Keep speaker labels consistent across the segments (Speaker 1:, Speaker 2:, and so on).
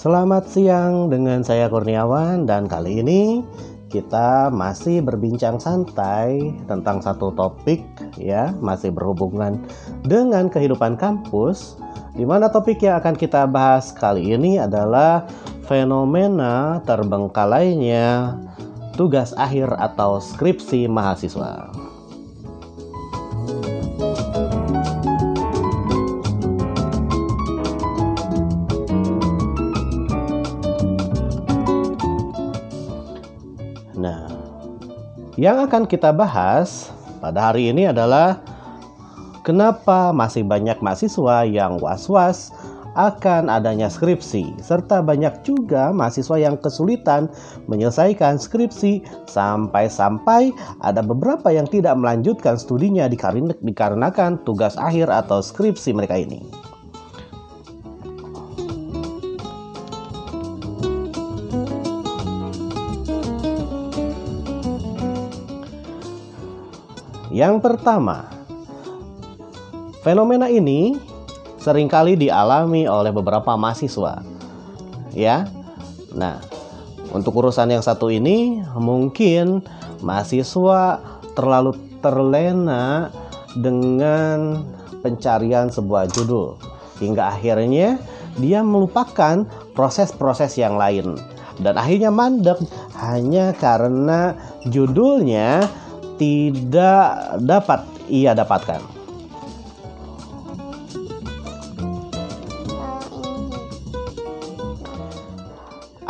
Speaker 1: Selamat siang dengan saya Kurniawan dan kali ini kita masih berbincang santai tentang satu topik ya, masih berhubungan dengan kehidupan kampus di mana topik yang akan kita bahas kali ini adalah fenomena terbengkalainya tugas akhir atau skripsi mahasiswa. Yang akan kita bahas pada hari ini adalah kenapa masih banyak mahasiswa yang was-was akan adanya skripsi, serta banyak juga mahasiswa yang kesulitan menyelesaikan skripsi sampai-sampai ada beberapa yang tidak melanjutkan studinya dikarenakan tugas akhir atau skripsi mereka ini. Yang pertama, fenomena ini sering kali dialami oleh beberapa mahasiswa. Ya. Nah, untuk urusan yang satu ini mungkin mahasiswa terlalu terlena dengan pencarian sebuah judul hingga akhirnya dia melupakan proses-proses yang lain dan akhirnya mandek hanya karena judulnya tidak dapat ia dapatkan.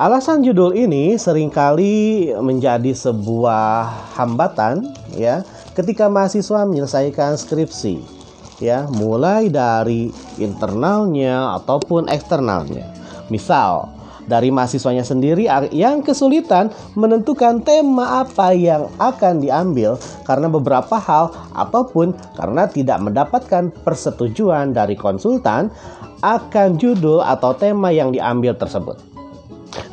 Speaker 1: Alasan judul ini sering kali menjadi sebuah hambatan ya ketika mahasiswa menyelesaikan skripsi ya mulai dari internalnya ataupun eksternalnya. Misal dari mahasiswanya sendiri yang kesulitan menentukan tema apa yang akan diambil karena beberapa hal ataupun karena tidak mendapatkan persetujuan dari konsultan akan judul atau tema yang diambil tersebut.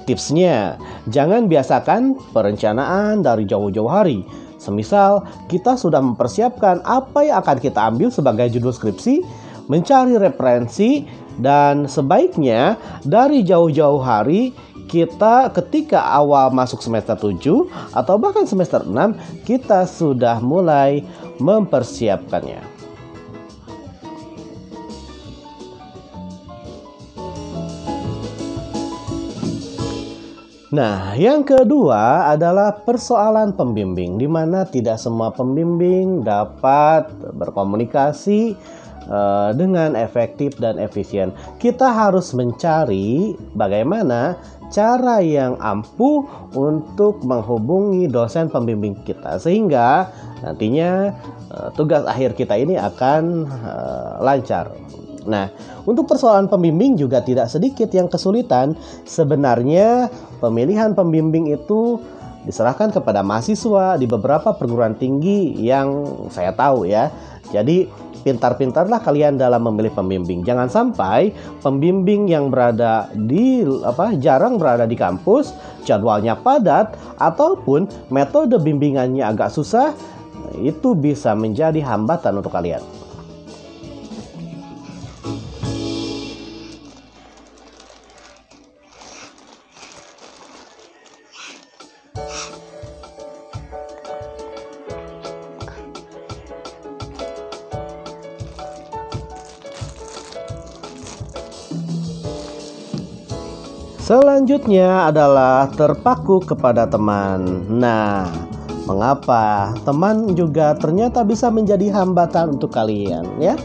Speaker 1: Tipsnya, jangan biasakan perencanaan dari jauh-jauh hari. Semisal kita sudah mempersiapkan apa yang akan kita ambil sebagai judul skripsi, mencari referensi dan sebaiknya dari jauh-jauh hari kita ketika awal masuk semester 7 atau bahkan semester 6 kita sudah mulai mempersiapkannya. Nah, yang kedua adalah persoalan pembimbing, di mana tidak semua pembimbing dapat berkomunikasi uh, dengan efektif dan efisien. Kita harus mencari bagaimana cara yang ampuh untuk menghubungi dosen pembimbing kita sehingga nantinya uh, tugas akhir kita ini akan uh, lancar. Nah, untuk persoalan pembimbing juga tidak sedikit yang kesulitan. Sebenarnya pemilihan pembimbing itu diserahkan kepada mahasiswa di beberapa perguruan tinggi yang saya tahu ya. Jadi pintar-pintarlah kalian dalam memilih pembimbing. Jangan sampai pembimbing yang berada di apa jarang berada di kampus, jadwalnya padat ataupun metode bimbingannya agak susah, itu bisa menjadi hambatan untuk kalian. Selanjutnya adalah terpaku kepada teman. Nah, mengapa teman juga ternyata bisa menjadi hambatan untuk kalian ya?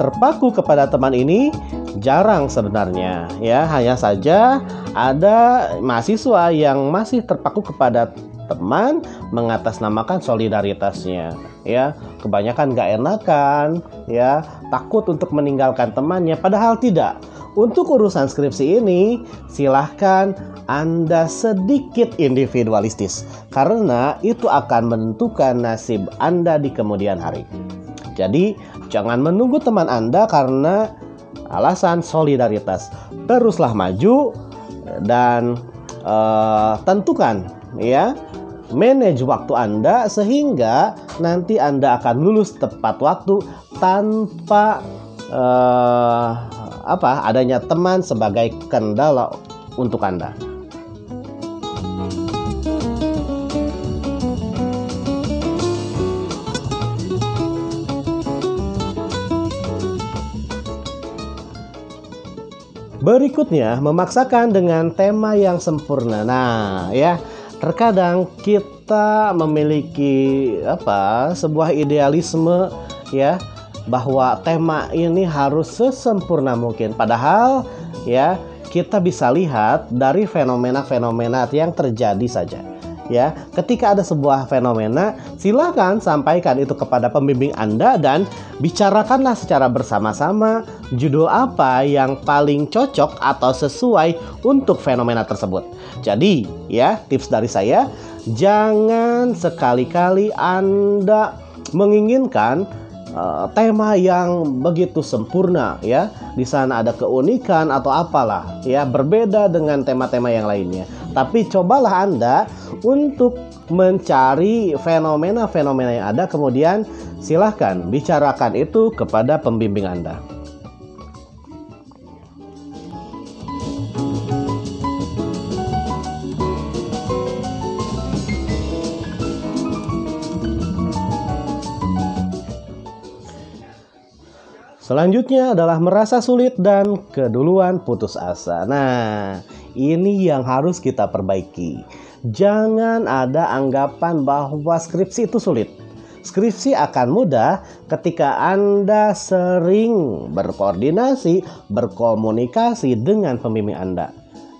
Speaker 1: Terpaku kepada teman ini jarang sebenarnya ya, hanya saja ada mahasiswa yang masih terpaku kepada teman mengatasnamakan solidaritasnya ya kebanyakan gak enakan ya takut untuk meninggalkan temannya padahal tidak untuk urusan skripsi ini, silahkan Anda sedikit individualistis karena itu akan menentukan nasib Anda di kemudian hari. Jadi, jangan menunggu teman Anda karena alasan solidaritas. Teruslah maju dan uh, tentukan ya manage waktu Anda sehingga nanti Anda akan lulus tepat waktu tanpa uh, apa adanya teman sebagai kendala untuk Anda. Berikutnya, memaksakan dengan tema yang sempurna. Nah, ya, terkadang kita memiliki apa? sebuah idealisme ya bahwa tema ini harus sesempurna mungkin. Padahal ya, kita bisa lihat dari fenomena-fenomena yang terjadi saja ya ketika ada sebuah fenomena silakan sampaikan itu kepada pembimbing Anda dan bicarakanlah secara bersama-sama judul apa yang paling cocok atau sesuai untuk fenomena tersebut jadi ya tips dari saya jangan sekali-kali Anda menginginkan uh, tema yang begitu sempurna ya. Di sana ada keunikan atau apalah ya, berbeda dengan tema-tema yang lainnya. Tapi cobalah Anda untuk mencari fenomena-fenomena yang ada kemudian silahkan bicarakan itu kepada pembimbing Anda. Selanjutnya adalah merasa sulit dan keduluan putus asa. Nah, ini yang harus kita perbaiki. Jangan ada anggapan bahwa skripsi itu sulit. Skripsi akan mudah ketika Anda sering berkoordinasi, berkomunikasi dengan pembimbing Anda.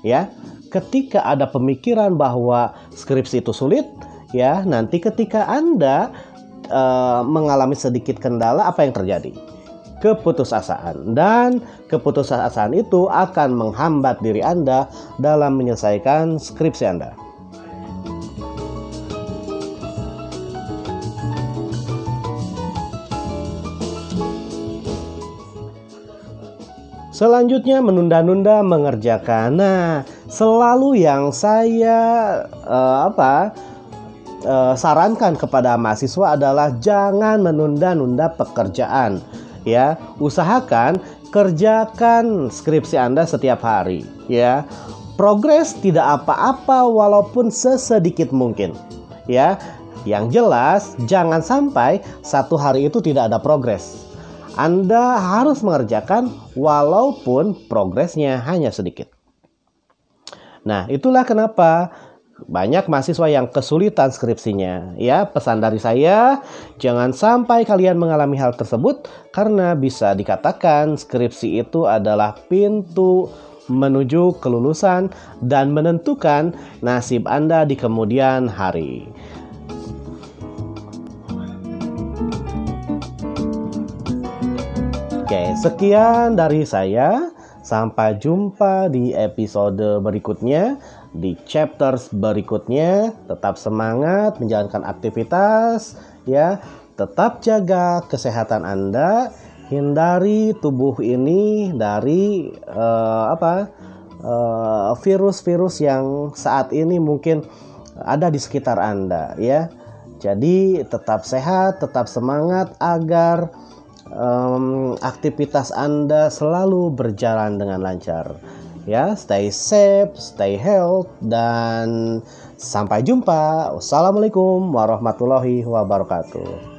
Speaker 1: Ya, ketika ada pemikiran bahwa skripsi itu sulit, ya, nanti ketika Anda uh, mengalami sedikit kendala, apa yang terjadi? Keputusasaan dan keputusasaan itu akan menghambat diri Anda dalam menyelesaikan skripsi Anda. Selanjutnya menunda-nunda mengerjakan. Nah, selalu yang saya uh, apa uh, sarankan kepada mahasiswa adalah jangan menunda-nunda pekerjaan ya. Usahakan kerjakan skripsi Anda setiap hari ya. Progres tidak apa-apa walaupun sesedikit mungkin ya. Yang jelas jangan sampai satu hari itu tidak ada progres. Anda harus mengerjakan walaupun progresnya hanya sedikit. Nah itulah kenapa banyak mahasiswa yang kesulitan skripsinya. Ya, pesan dari saya, jangan sampai kalian mengalami hal tersebut karena bisa dikatakan skripsi itu adalah pintu menuju kelulusan dan menentukan nasib Anda di kemudian hari. Oke, sekian dari saya. Sampai jumpa di episode berikutnya di chapters berikutnya. Tetap semangat menjalankan aktivitas ya. Tetap jaga kesehatan Anda, hindari tubuh ini dari uh, apa? Eh, virus-virus uh, yang saat ini mungkin ada di sekitar Anda ya. Jadi tetap sehat, tetap semangat agar um, aktivitas Anda selalu berjalan dengan lancar. Ya stay safe stay health dan sampai jumpa. Wassalamualaikum warahmatullahi wabarakatuh